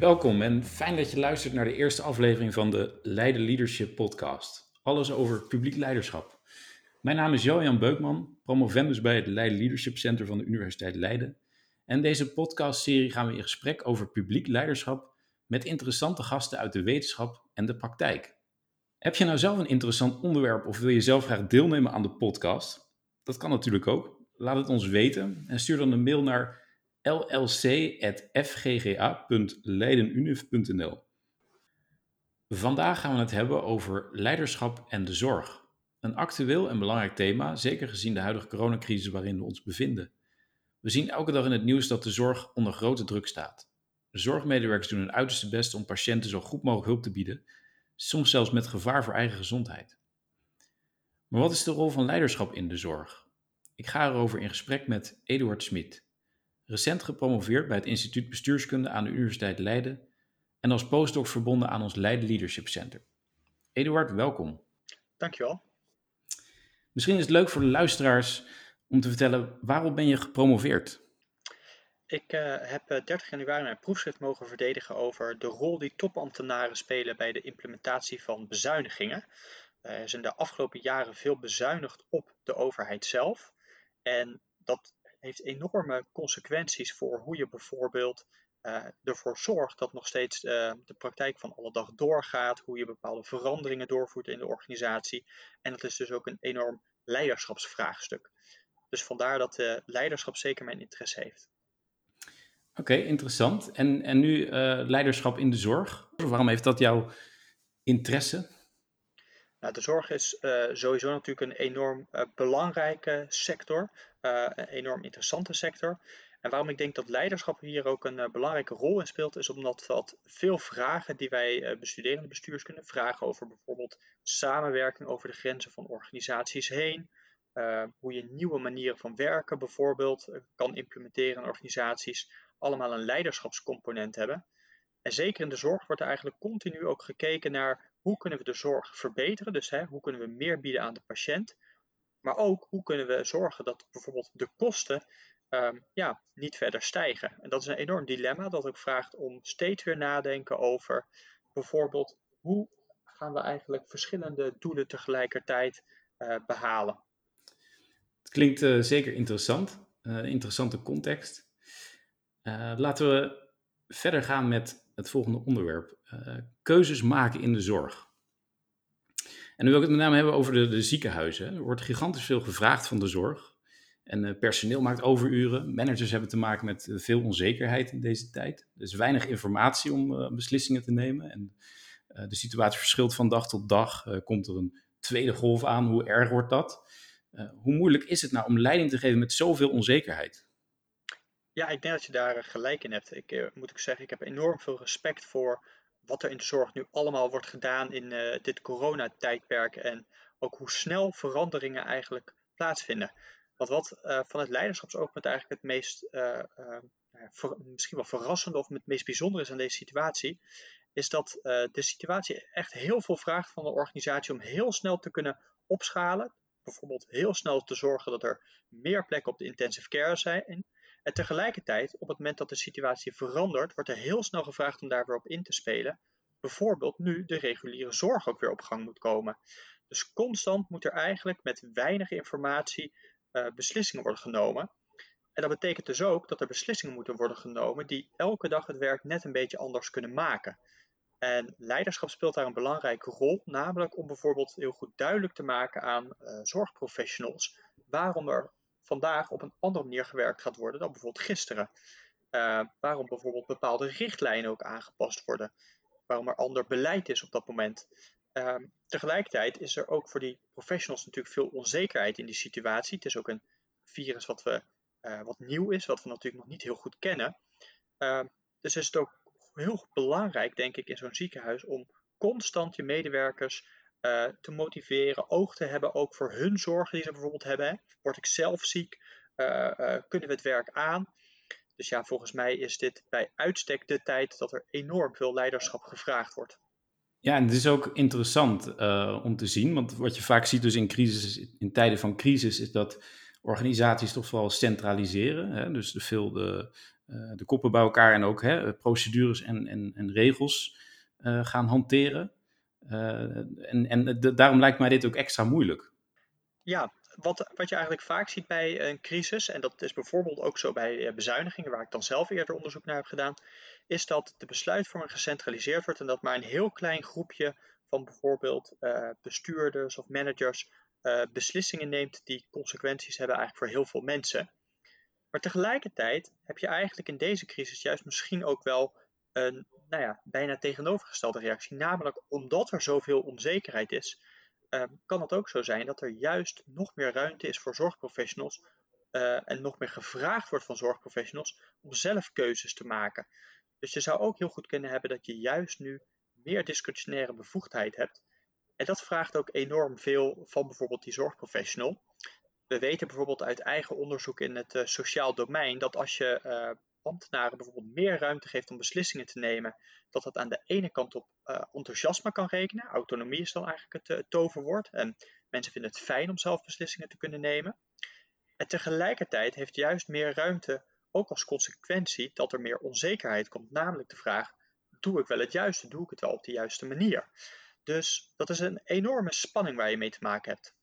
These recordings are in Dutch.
Welkom en fijn dat je luistert naar de eerste aflevering van de Leiden Leadership Podcast. Alles over publiek leiderschap. Mijn naam is Johan Beukman, promovendus bij het Leiden Leadership Center van de Universiteit Leiden. En deze podcastserie gaan we in gesprek over publiek leiderschap met interessante gasten uit de wetenschap en de praktijk. Heb je nou zelf een interessant onderwerp of wil je zelf graag deelnemen aan de podcast? Dat kan natuurlijk ook. Laat het ons weten en stuur dan een mail naar llc.fgga.leidenuniv.nl. Vandaag gaan we het hebben over leiderschap en de zorg. Een actueel en belangrijk thema, zeker gezien de huidige coronacrisis waarin we ons bevinden. We zien elke dag in het nieuws dat de zorg onder grote druk staat. De zorgmedewerkers doen hun uiterste best om patiënten zo goed mogelijk hulp te bieden, soms zelfs met gevaar voor eigen gezondheid. Maar wat is de rol van leiderschap in de zorg? Ik ga erover in gesprek met Eduard Smit, recent gepromoveerd bij het Instituut Bestuurskunde aan de Universiteit Leiden en als postdoc verbonden aan ons Leiden Leadership Center. Eduard, welkom. Dankjewel. Misschien is het leuk voor de luisteraars om te vertellen waarom ben je gepromoveerd? Ik uh, heb 30 eh, januari mijn proefschrift mogen verdedigen over de rol die topambtenaren spelen bij de implementatie van bezuinigingen. Uh, er is in de afgelopen jaren veel bezuinigd op de overheid zelf. En dat heeft enorme consequenties voor hoe je bijvoorbeeld uh, ervoor zorgt dat nog steeds uh, de praktijk van alle dag doorgaat, hoe je bepaalde veranderingen doorvoert in de organisatie. En dat is dus ook een enorm leiderschapsvraagstuk. Dus vandaar dat uh, leiderschap zeker mijn interesse heeft. Oké, interessant. En, en nu leiderschap in de zorg. Waarom heeft dat jouw interesse? Nou, de zorg is sowieso natuurlijk een enorm belangrijke sector. Eh, een enorm interessante sector. En waarom ik denk dat leiderschap hier ook een belangrijke rol in speelt, is omdat dat veel vragen die wij uh, bestuderen in bestuurskunde, vragen over bijvoorbeeld samenwerking over de grenzen van organisaties heen, hoe je nieuwe manieren van werken bijvoorbeeld kan implementeren in organisaties, allemaal een leiderschapscomponent hebben. En zeker in de zorg wordt er eigenlijk continu ook gekeken naar hoe kunnen we de zorg verbeteren, dus hè, hoe kunnen we meer bieden aan de patiënt, maar ook hoe kunnen we zorgen dat bijvoorbeeld de kosten um, ja, niet verder stijgen. En dat is een enorm dilemma dat ook vraagt om steeds weer nadenken over bijvoorbeeld hoe gaan we eigenlijk verschillende doelen tegelijkertijd uh, behalen. Het klinkt uh, zeker interessant, uh, interessante context. laten we verder gaan met het volgende onderwerp: keuzes maken in de zorg. En nu wil ik het met name hebben over de, de ziekenhuizen. Er wordt gigantisch veel gevraagd van de zorg. En uh, personeel maakt overuren. Managers hebben te maken met uh, veel onzekerheid in deze tijd. Er is weinig informatie om beslissingen te nemen. En de situatie verschilt van dag tot dag. komt er een tweede golf aan? Hoe erg wordt dat? hoe moeilijk is het nou om leiding te geven met zoveel onzekerheid? Ja, ik denk dat je daar gelijk in hebt. Ik moet ik zeggen, ik heb enorm veel respect voor wat er in de zorg nu allemaal wordt gedaan in uh, dit coronatijdperk en ook hoe snel veranderingen eigenlijk plaatsvinden. Want wat uh, van het leiderschapsoogpunt eigenlijk het meest, ver, misschien wel verrassende of het meest bijzonder is aan deze situatie, is dat de situatie echt heel veel vraagt van de organisatie om heel snel te kunnen opschalen. Bijvoorbeeld heel snel te zorgen dat er meer plekken op de intensive care zijn. En tegelijkertijd, op het moment dat de situatie verandert, wordt er heel snel gevraagd om daar weer op in te spelen. Bijvoorbeeld nu de reguliere zorg ook weer op gang moet komen. Dus constant moet er eigenlijk met weinig informatie uh, beslissingen worden genomen. En dat betekent dus ook dat er beslissingen moeten worden genomen die elke dag het werk net een beetje anders kunnen maken. En leiderschap speelt daar een belangrijke rol, namelijk om bijvoorbeeld heel goed duidelijk te maken aan uh, zorgprofessionals waarom er vandaag op een andere manier gewerkt gaat worden dan bijvoorbeeld gisteren. Uh, waarom bijvoorbeeld bepaalde richtlijnen ook aangepast worden. Waarom er ander beleid is op dat moment. Uh, tegelijkertijd is er ook voor die professionals natuurlijk veel onzekerheid in die situatie. Het is ook een virus wat, we, uh, wat nieuw is, wat we natuurlijk nog niet heel goed kennen. Ehm, dus is het ook heel belangrijk, denk ik, in zo'n ziekenhuis om constant je medewerkers uh, te motiveren, oog te hebben ook voor hun zorgen die ze bijvoorbeeld hebben. Word ik zelf ziek? Uh, uh, kunnen we het werk aan? Dus ja, volgens mij is dit bij uitstek de tijd dat er enorm veel leiderschap gevraagd wordt. Ja, en het is ook interessant om te zien, want wat je vaak ziet dus in, crisis, in tijden van crisis, is dat organisaties toch vooral centraliseren. Hè? Dus de, veel de, de koppen bij elkaar en ook hè, procedures en, en, en regels gaan hanteren. En en daarom lijkt mij dit ook extra moeilijk. Ja, wat, wat je eigenlijk vaak ziet bij een crisis, en dat is bijvoorbeeld ook zo bij eh, bezuinigingen, waar ik dan zelf eerder onderzoek naar heb gedaan, is dat de besluitvorming gecentraliseerd wordt en dat maar een heel klein groepje van bijvoorbeeld uh, bestuurders of managers beslissingen neemt die consequenties hebben eigenlijk voor heel veel mensen. Maar tegelijkertijd heb je eigenlijk in deze crisis juist misschien ook wel een nou ja, bijna tegenovergestelde reactie. Namelijk omdat er zoveel onzekerheid is, Ehm, kan het ook zo zijn dat er juist nog meer ruimte is voor zorgprofessionals uh, en nog meer gevraagd wordt van zorgprofessionals om zelf keuzes te maken. Dus je zou ook heel goed kunnen hebben dat je juist nu meer discretionaire bevoegdheid hebt. En dat vraagt ook enorm veel van bijvoorbeeld die zorgprofessional. We weten bijvoorbeeld uit eigen onderzoek in het uh, sociaal domein dat als je uh, ambtenaren bijvoorbeeld meer ruimte geeft om beslissingen te nemen, dat dat aan de ene kant op uh, enthousiasme kan rekenen. Autonomie is dan eigenlijk het, uh, toverwoord. En mensen vinden het fijn om zelf beslissingen te kunnen nemen. En tegelijkertijd heeft juist meer ruimte ook als consequentie dat er meer onzekerheid komt. Namelijk de vraag: doe ik wel het juiste? Doe ik het wel op de juiste manier? Dus dat is een enorme spanning waar je mee te maken hebt.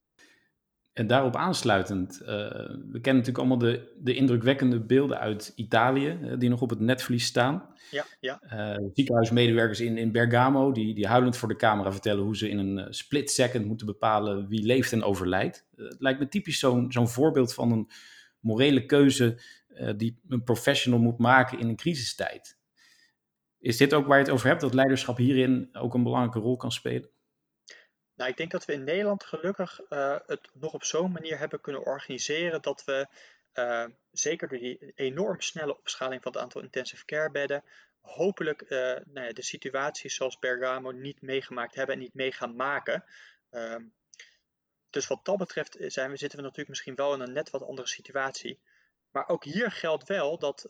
En daarop aansluitend, uh, we kennen natuurlijk allemaal de, de indrukwekkende beelden uit Italië, uh, die nog op het netvlies staan. Ja, ja. Uh, ziekenhuismedewerkers in, in Bergamo, die, die huilend voor de camera vertellen hoe ze in een split second moeten bepalen wie leeft en overlijdt. het lijkt me typisch zo'n zo'n voorbeeld van een morele keuze die een professional moet maken in een crisistijd. Is dit ook waar je het over hebt, dat leiderschap hierin ook een belangrijke rol kan spelen? Nou, ik denk dat we in Nederland gelukkig uh, het nog op zo'n manier hebben kunnen organiseren dat we, uh, zeker door die enorm snelle opschaling van het aantal intensive care bedden, hopelijk uh, nou ja, de situaties zoals Bergamo niet meegemaakt hebben en niet mee gaan maken. Ehm, dus wat dat betreft zijn we, zitten we natuurlijk misschien wel in een net wat andere situatie. Maar ook hier geldt wel dat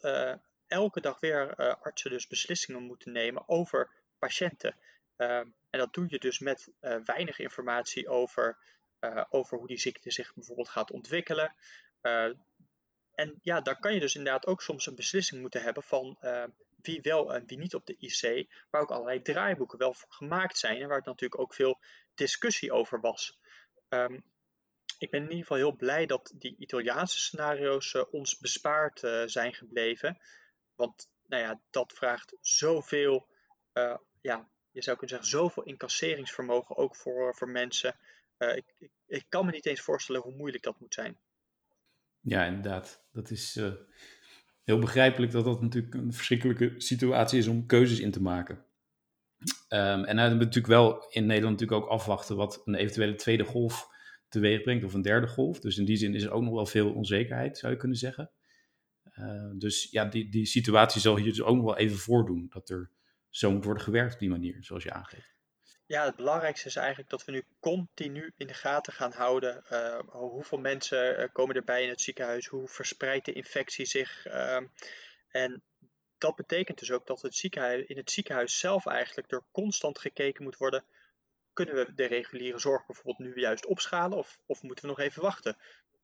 elke dag weer artsen dus beslissingen moeten nemen over patiënten. Ehm, en dat doe je dus met uh, weinig informatie over, uh, over hoe die ziekte zich bijvoorbeeld gaat ontwikkelen. Uh, en ja, daar kan je dus inderdaad ook soms een beslissing moeten hebben van wie wel en wie niet op de IC, waar ook allerlei draaiboeken wel voor gemaakt zijn en waar het natuurlijk ook veel discussie over was. Ik ben in ieder geval heel blij dat die Italiaanse scenario's ons bespaard zijn gebleven. Want nou ja, dat vraagt zoveel ja, je zou kunnen zeggen, zoveel incasseringsvermogen ook voor, voor mensen. Uh, ik, ik, ik, kan me niet eens voorstellen hoe moeilijk dat moet zijn. Ja, inderdaad. Dat is uh, heel begrijpelijk dat dat natuurlijk een verschrikkelijke situatie is om keuzes in te maken. Um, en dan hebben we natuurlijk wel in Nederland natuurlijk ook afwachten wat een eventuele tweede golf teweeg brengt, of een derde golf. Dus in die zin is er ook nog wel veel onzekerheid, zou je kunnen zeggen. Uh, dus ja, die, die situatie zal hier dus ook nog wel even voordoen. Dat er zo moet worden gewerkt op die manier, zoals je aangeeft. Ja, het belangrijkste is eigenlijk dat we nu continu in de gaten gaan houden. Uh, hoeveel mensen uh, komen erbij in het ziekenhuis? Hoe verspreidt de infectie zich? Uh, en dat betekent dus ook dat het ziekenhuis, in het ziekenhuis zelf eigenlijk er constant gekeken moet worden. Kunnen we de reguliere zorg bijvoorbeeld nu juist opschalen? Of, of moeten we nog even wachten?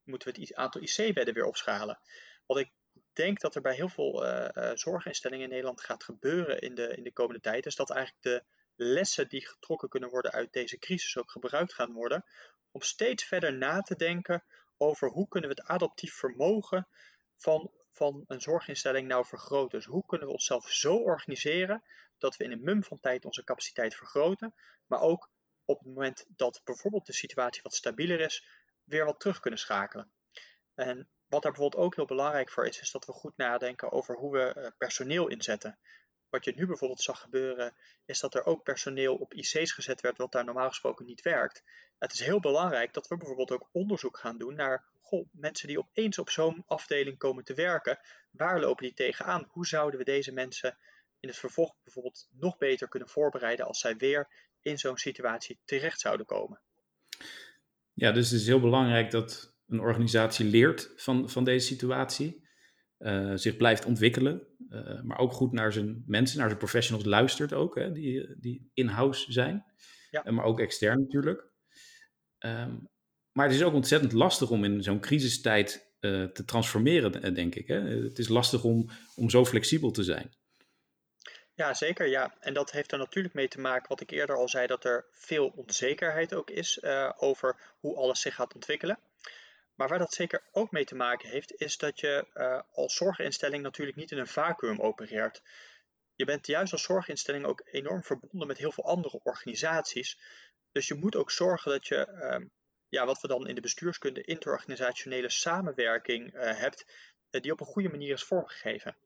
Moeten we het aantal IC-bedden weer opschalen? Wat ik denk dat er bij heel veel uh, zorginstellingen in Nederland gaat gebeuren in de, in de komende tijd, is dat eigenlijk de lessen die getrokken kunnen worden uit deze crisis ook gebruikt gaan worden om steeds verder na te denken over hoe kunnen we het adaptief vermogen van, van een zorginstelling nou vergroten. Dus hoe kunnen we onszelf zo organiseren dat we in een mum van tijd onze capaciteit vergroten, maar ook op het moment dat bijvoorbeeld de situatie wat stabieler is, weer wat terug kunnen schakelen. En wat daar bijvoorbeeld ook heel belangrijk voor is, is dat we goed nadenken over hoe we eh, personeel inzetten. Wat je nu bijvoorbeeld zag gebeuren, is dat er ook personeel op IC's gezet werd, wat daar normaal gesproken niet werkt. Het is heel belangrijk dat we bijvoorbeeld ook onderzoek gaan doen naar goh, mensen die opeens op zo'n afdeling komen te werken. Waar lopen die tegenaan? Hoe zouden we deze mensen in het vervolg bijvoorbeeld nog beter kunnen voorbereiden als zij weer in zo'n situatie terecht zouden komen? Ja, dus het is heel belangrijk dat een organisatie leert van, van deze situatie. Uh, zich blijft ontwikkelen, uh, maar ook goed naar zijn mensen, naar zijn professionals luistert ook, hè, die, die in-house zijn, ja. maar ook extern natuurlijk. Um, maar het is ook ontzettend lastig om in zo'n crisistijd te transformeren, denk ik. Hè? Het is lastig om, om zo flexibel te zijn. Ja, zeker. Ja. En dat heeft er natuurlijk mee te maken, wat ik eerder al zei, dat er veel onzekerheid ook is uh, over hoe alles zich gaat ontwikkelen. Maar waar dat zeker ook mee te maken heeft, is dat je uh, als zorginstelling natuurlijk niet in een vacuüm opereert. Je bent juist als zorginstelling ook enorm verbonden met heel veel andere organisaties. Dus je moet ook zorgen dat je, uh, ja, wat we dan in de bestuurskunde interorganisationele samenwerking uh, hebt, die op een goede manier is vormgegeven.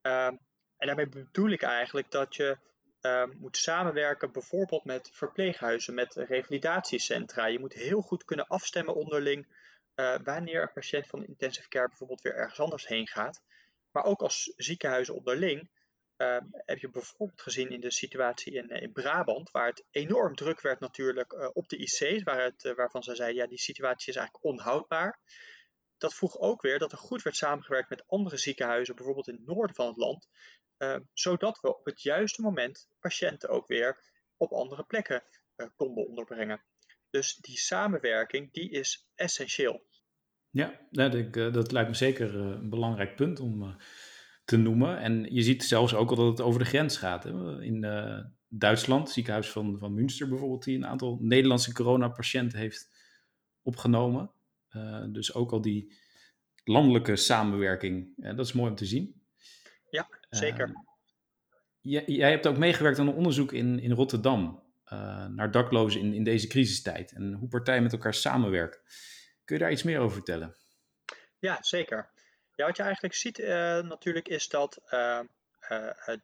Ehm, en daarmee bedoel ik eigenlijk dat je uh, moet samenwerken bijvoorbeeld met verpleeghuizen, met revalidatiecentra. Je moet heel goed kunnen afstemmen onderling uh, wanneer een patiënt van intensive care bijvoorbeeld weer ergens anders heen gaat. Maar ook als ziekenhuizen onderling uh, heb je bijvoorbeeld gezien in de situatie in, in Brabant, waar het enorm druk werd natuurlijk uh, op de IC's, waar het, waarvan ze zeiden, ja die situatie is eigenlijk onhoudbaar. Dat vroeg ook weer dat er goed werd samengewerkt met andere ziekenhuizen, bijvoorbeeld in het noorden van het land, Ehm, zodat we op het juiste moment patiënten ook weer op andere plekken konden onderbrengen. Dus die samenwerking die is essentieel. Ja, dat, ik, eh, dat lijkt me zeker eh, een belangrijk punt om te noemen. En je ziet zelfs ook al dat het over de grens gaat. In Duitsland, het ziekenhuis van, van Münster bijvoorbeeld, die een aantal Nederlandse coronapatiënten heeft opgenomen. dus ook al die landelijke samenwerking, dat is mooi om te zien. Ja, zeker. Uh, jij, jij, hebt ook meegewerkt aan een onderzoek in, in Rotterdam uh, naar daklozen in, in deze crisistijd en hoe partijen met elkaar samenwerken. Kun je daar iets meer over vertellen? Ja, zeker. Ja, wat je eigenlijk ziet uh, natuurlijk is dat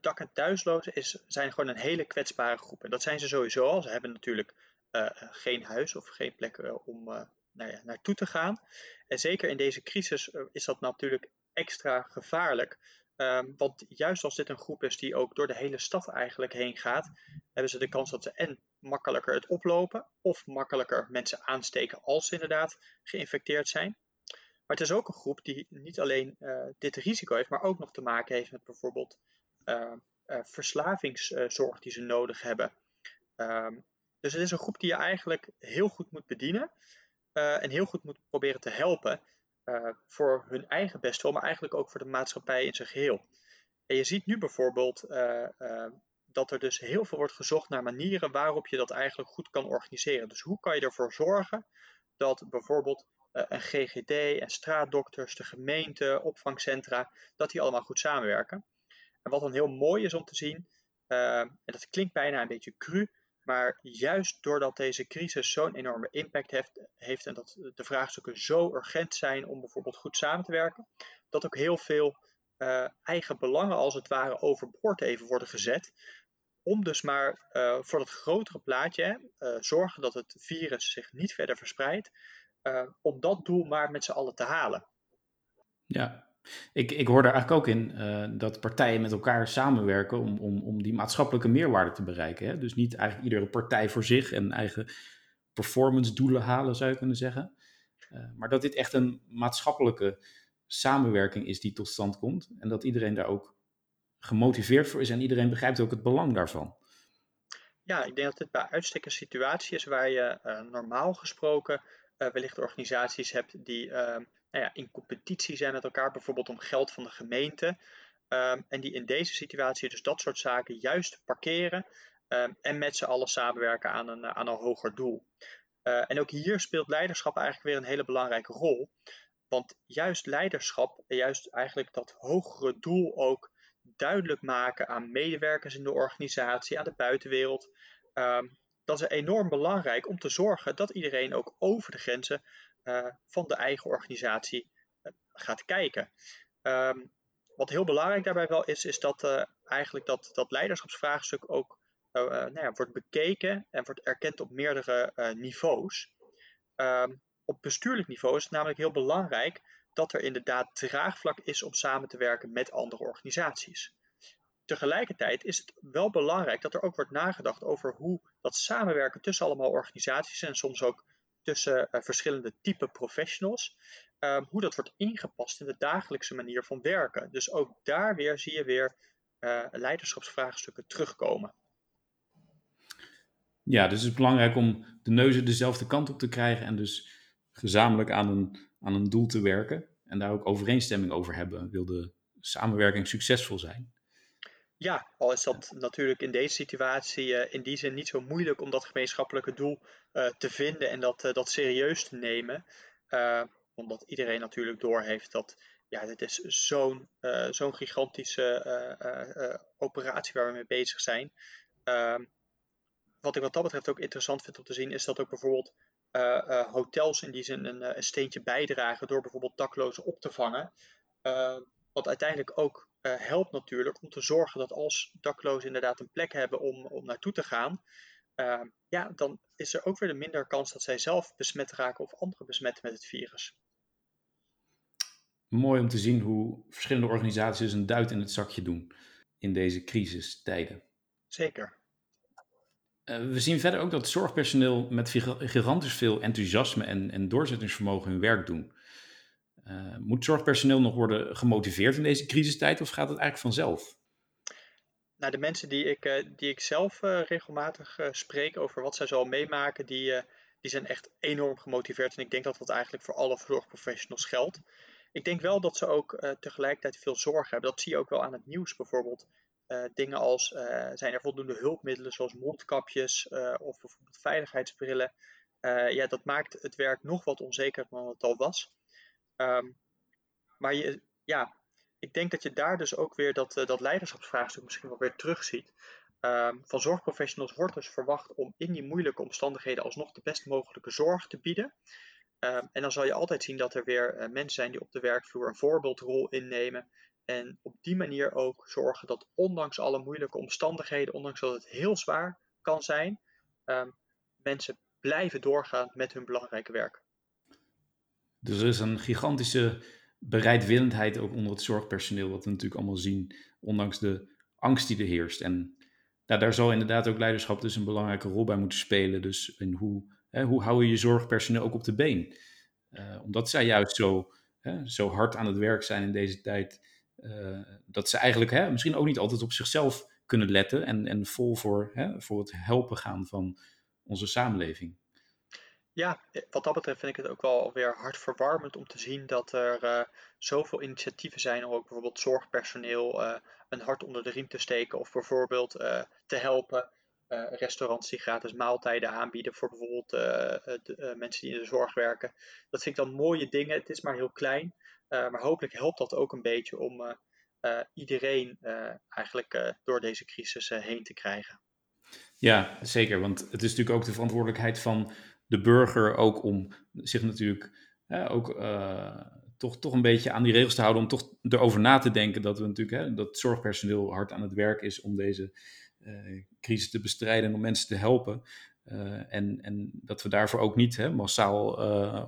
dak- en thuislozen is, zijn gewoon een hele kwetsbare groep. En dat zijn ze sowieso al. Ze hebben natuurlijk geen huis of geen plek om nou ja, naartoe te gaan. En zeker in deze crisis is dat natuurlijk extra gevaarlijk. Um, want juist als dit een groep is die ook door de hele stad eigenlijk heen gaat, hebben ze de kans dat ze en makkelijker het oplopen of makkelijker mensen aansteken als ze inderdaad geïnfecteerd zijn. Maar het is ook een groep die niet alleen uh, dit risico heeft, maar ook nog te maken heeft met bijvoorbeeld uh, uh, verslavingszorg die ze nodig hebben. Um, dus het is een groep die je eigenlijk heel goed moet bedienen en heel goed moet proberen te helpen. Uh, voor hun eigen bestwil, maar eigenlijk ook voor de maatschappij in zijn geheel. En je ziet nu bijvoorbeeld uh, uh, dat er dus heel veel wordt gezocht naar manieren waarop je dat eigenlijk goed kan organiseren. Dus hoe kan je ervoor zorgen dat bijvoorbeeld een GGD en straatdokters, de gemeente, opvangcentra, dat die allemaal goed samenwerken. En wat dan heel mooi is om te zien, en dat klinkt bijna een beetje cru, maar juist doordat deze crisis zo'n enorme impact heeft, heeft en dat de vraagstukken zo urgent zijn om bijvoorbeeld goed samen te werken, dat ook heel veel uh, eigen belangen als het ware overboord even worden gezet. Om dus maar uh, voor dat grotere plaatje, uh, zorgen dat het virus zich niet verder verspreidt, om dat doel maar met z'n allen te halen. Ja, ik, ik hoor daar eigenlijk ook in uh, dat partijen met elkaar samenwerken om, om, om die maatschappelijke meerwaarde te bereiken. Hè? Dus niet eigenlijk iedere partij voor zich en eigen performance doelen halen, zou je kunnen zeggen. Uh, maar dat dit echt een maatschappelijke samenwerking is die tot stand komt. En dat iedereen daar ook gemotiveerd voor is en iedereen begrijpt ook het belang daarvan. Ja, ik denk dat dit bij uitstek een situatie is waar je uh, normaal gesproken wellicht organisaties hebt die ehm, nou in competitie zijn met elkaar, bijvoorbeeld om geld van de gemeente. Um, en die in deze situatie dus dat soort zaken juist parkeren um, en met z'n allen samenwerken aan een, aan een hoger doel. Uh, en ook hier speelt leiderschap eigenlijk weer een hele belangrijke rol. Want juist leiderschap juist eigenlijk dat hogere doel ook duidelijk maken aan medewerkers in de organisatie, aan de buitenwereld. Um, dat is enorm belangrijk om te zorgen dat iedereen ook over de grenzen van de eigen organisatie uh, gaat kijken. Um, wat heel belangrijk daarbij wel is, is dat uh, eigenlijk dat, dat leiderschapsvraagstuk ook nou ja, wordt bekeken en wordt erkend op meerdere niveaus. Um, op bestuurlijk niveau is het namelijk heel belangrijk dat er inderdaad draagvlak is om samen te werken met andere organisaties. Tegelijkertijd is het wel belangrijk dat er ook wordt nagedacht over hoe dat samenwerken tussen allemaal organisaties en soms ook tussen uh, verschillende type professionals, uh, hoe dat wordt ingepast in de dagelijkse manier van werken. Dus ook daar weer zie je weer uh, leiderschapsvraagstukken terugkomen. Ja, dus het is belangrijk om de neuzen dezelfde kant op te krijgen en dus gezamenlijk aan een, aan een doel te werken. en daar ook overeenstemming over hebben, wil de samenwerking succesvol zijn. Ja, al is dat natuurlijk in deze situatie uh, in die zin niet zo moeilijk om dat gemeenschappelijke doel uh, te vinden en dat, uh, dat serieus te nemen. omdat iedereen natuurlijk doorheeft dat ja, dit is zo'n zo'n gigantische operatie waar we mee bezig zijn. Ehm, wat ik wat dat betreft ook interessant vind om te zien, is dat ook bijvoorbeeld hotels in die zin een, een, steentje bijdragen door bijvoorbeeld daklozen op te vangen. wat uiteindelijk ook uh, helpt natuurlijk om te zorgen dat als daklozen inderdaad een plek hebben om, om naartoe te gaan, uh, ja, dan is er ook weer de minder kans dat zij zelf besmet raken of anderen besmetten met het virus. Mooi om te zien hoe verschillende organisaties een duit in het zakje doen in deze crisistijden. Zeker. Uh, we zien verder ook dat zorgpersoneel met gigantisch veel enthousiasme en, en doorzettingsvermogen hun werk doen. Uh, moet zorgpersoneel nog worden gemotiveerd in deze crisistijd of gaat het eigenlijk vanzelf? Nou, de mensen die ik, uh, die ik zelf uh, regelmatig spreek over wat zij zo meemaken, die, die zijn echt enorm gemotiveerd. En ik denk dat dat eigenlijk voor alle zorgprofessionals geldt. Ik denk wel dat ze ook tegelijkertijd veel zorg hebben. Dat zie je ook wel aan het nieuws bijvoorbeeld. dingen als zijn er voldoende hulpmiddelen zoals mondkapjes of bijvoorbeeld veiligheidsbrillen. ja, dat maakt het werk nog wat onzekerder dan het al was. Um, maar je, ja, ik denk dat je daar dus ook weer dat, uh, dat leiderschapsvraagstuk misschien wel weer terugziet. Um, van zorgprofessionals wordt dus verwacht om in die moeilijke omstandigheden alsnog de best mogelijke zorg te bieden. Um, en dan zal je altijd zien dat er weer uh, mensen zijn die op de werkvloer een voorbeeldrol innemen. En op die manier ook zorgen dat ondanks alle moeilijke omstandigheden, ondanks dat het heel zwaar kan zijn, mensen blijven doorgaan met hun belangrijke werk. Dus er is een gigantische bereidwillendheid ook onder het zorgpersoneel, wat we natuurlijk allemaal zien, ondanks de angst die er heerst. En daar zal inderdaad ook leiderschap dus een belangrijke rol bij moeten spelen. Dus in hoe, hè, hoe hou je je zorgpersoneel ook op de been? Uh, omdat zij juist zo, hè, zo hard aan het werk zijn in deze tijd, uh, dat ze eigenlijk hè, misschien ook niet altijd op zichzelf kunnen letten en, en vol voor, voor het helpen gaan van onze samenleving. Ja, eh, wat dat betreft vind ik het ook wel weer hartverwarmend om te zien dat er uh, zoveel initiatieven zijn om ook bijvoorbeeld zorgpersoneel uh, een hart onder de riem te steken of bijvoorbeeld te helpen. restaurants die gratis maaltijden aanbieden voor bijvoorbeeld de, mensen die in de zorg werken. Dat vind ik dan mooie dingen. Het is maar heel klein, maar hopelijk helpt dat ook een beetje om iedereen eigenlijk door deze crisis heen te krijgen. Ja, zeker. Want het is natuurlijk ook de verantwoordelijkheid van de burger ook om zich natuurlijk ook uh, toch, toch een beetje aan die regels te houden. Om toch erover na te denken dat we natuurlijk hè, dat zorgpersoneel hard aan het werk is om deze uh, crisis te bestrijden en om mensen te helpen. Uh, en, en dat we daarvoor ook niet hè, massaal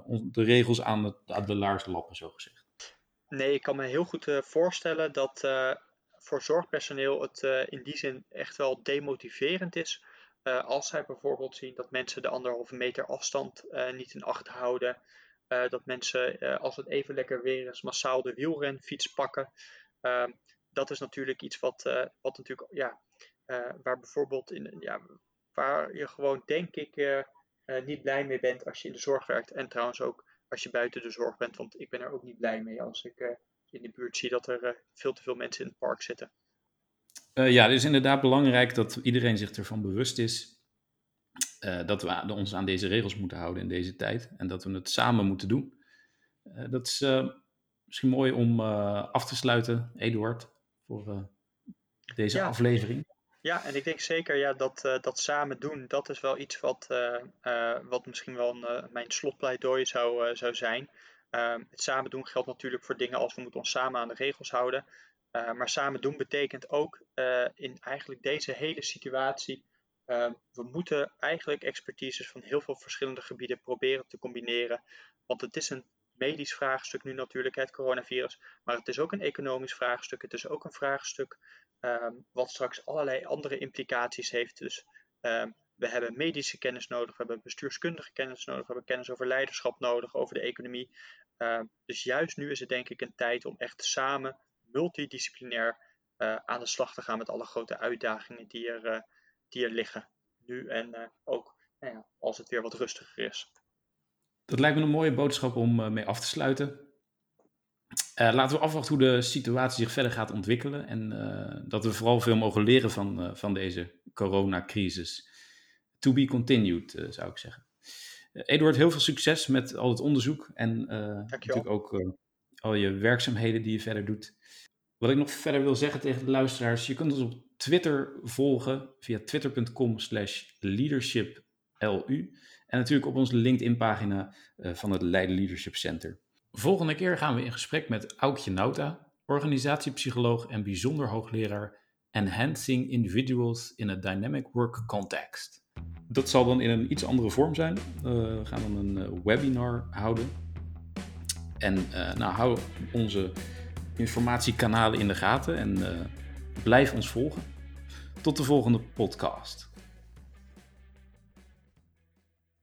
de regels aan, aan de laars lappen, zo gezegd. Nee, ik kan me heel goed voorstellen dat voor zorgpersoneel het in die zin echt wel demotiverend is uh, als zij bijvoorbeeld zien dat mensen de anderhalve meter afstand uh, niet in acht houden, uh, dat mensen als het even lekker weer is massaal de wielrenfiets pakken. Ehm, dat is natuurlijk iets wat, wat natuurlijk, ja, waar bijvoorbeeld in, ja, waar je gewoon denk ik niet blij mee bent als je in de zorg werkt. En trouwens ook als je buiten de zorg bent, want ik ben er ook niet blij mee als ik in de buurt zie dat er veel te veel mensen in het park zitten. Uh, ja, het is inderdaad belangrijk dat iedereen zich ervan bewust is uh, dat we ons aan deze regels moeten houden in deze tijd en dat we het samen moeten doen. Uh, dat is misschien mooi om af te sluiten, Eduard, voor deze ja. aflevering. Ja, en ik denk zeker ja, dat, dat samen doen, dat is wel iets wat, wat misschien wel een, mijn slotpleidooi zou, zou zijn. Ehm, het samen doen geldt natuurlijk voor dingen als we moeten ons samen aan de regels houden. Uh, maar samen doen betekent ook uh, in eigenlijk deze hele situatie. Uh, we moeten eigenlijk expertises van heel veel verschillende gebieden proberen te combineren. Want het is een medisch vraagstuk nu natuurlijk, het coronavirus. Maar het is ook een economisch vraagstuk. Het is ook een vraagstuk ehm, wat straks allerlei andere implicaties heeft. Dus ehm, we hebben medische kennis nodig, we hebben bestuurskundige kennis nodig, we hebben kennis over leiderschap nodig, over de economie. dus juist nu is het denk ik een tijd om echt samen multidisciplinair uh, aan de slag te gaan met alle grote uitdagingen die er, uh, die er liggen. Nu en uh, ook nou ja, als het weer wat rustiger is. Dat lijkt me een mooie boodschap om mee af te sluiten. laten we afwachten hoe de situatie zich verder gaat ontwikkelen. En dat we vooral veel mogen leren van, van deze coronacrisis. To be continued, zou ik zeggen. Eduard, heel veel succes met al het onderzoek en natuurlijk ook al je werkzaamheden die je verder doet. Wat ik nog verder wil zeggen tegen de luisteraars, je kunt ons op Twitter volgen via twitter.com slash leadershiplu. En natuurlijk op onze LinkedIn-pagina uh, van het Leiden Leadership Center. Volgende keer gaan we in gesprek met Aukje Nauta, organisatiepsycholoog en bijzonder hoogleraar Enhancing Individuals in a Dynamic Work Context. Dat zal dan in een iets andere vorm zijn. Uh, we gaan dan een uh, webinar houden. En nou, hou onze informatiekanalen in de gaten en blijf ons volgen. Tot de volgende podcast.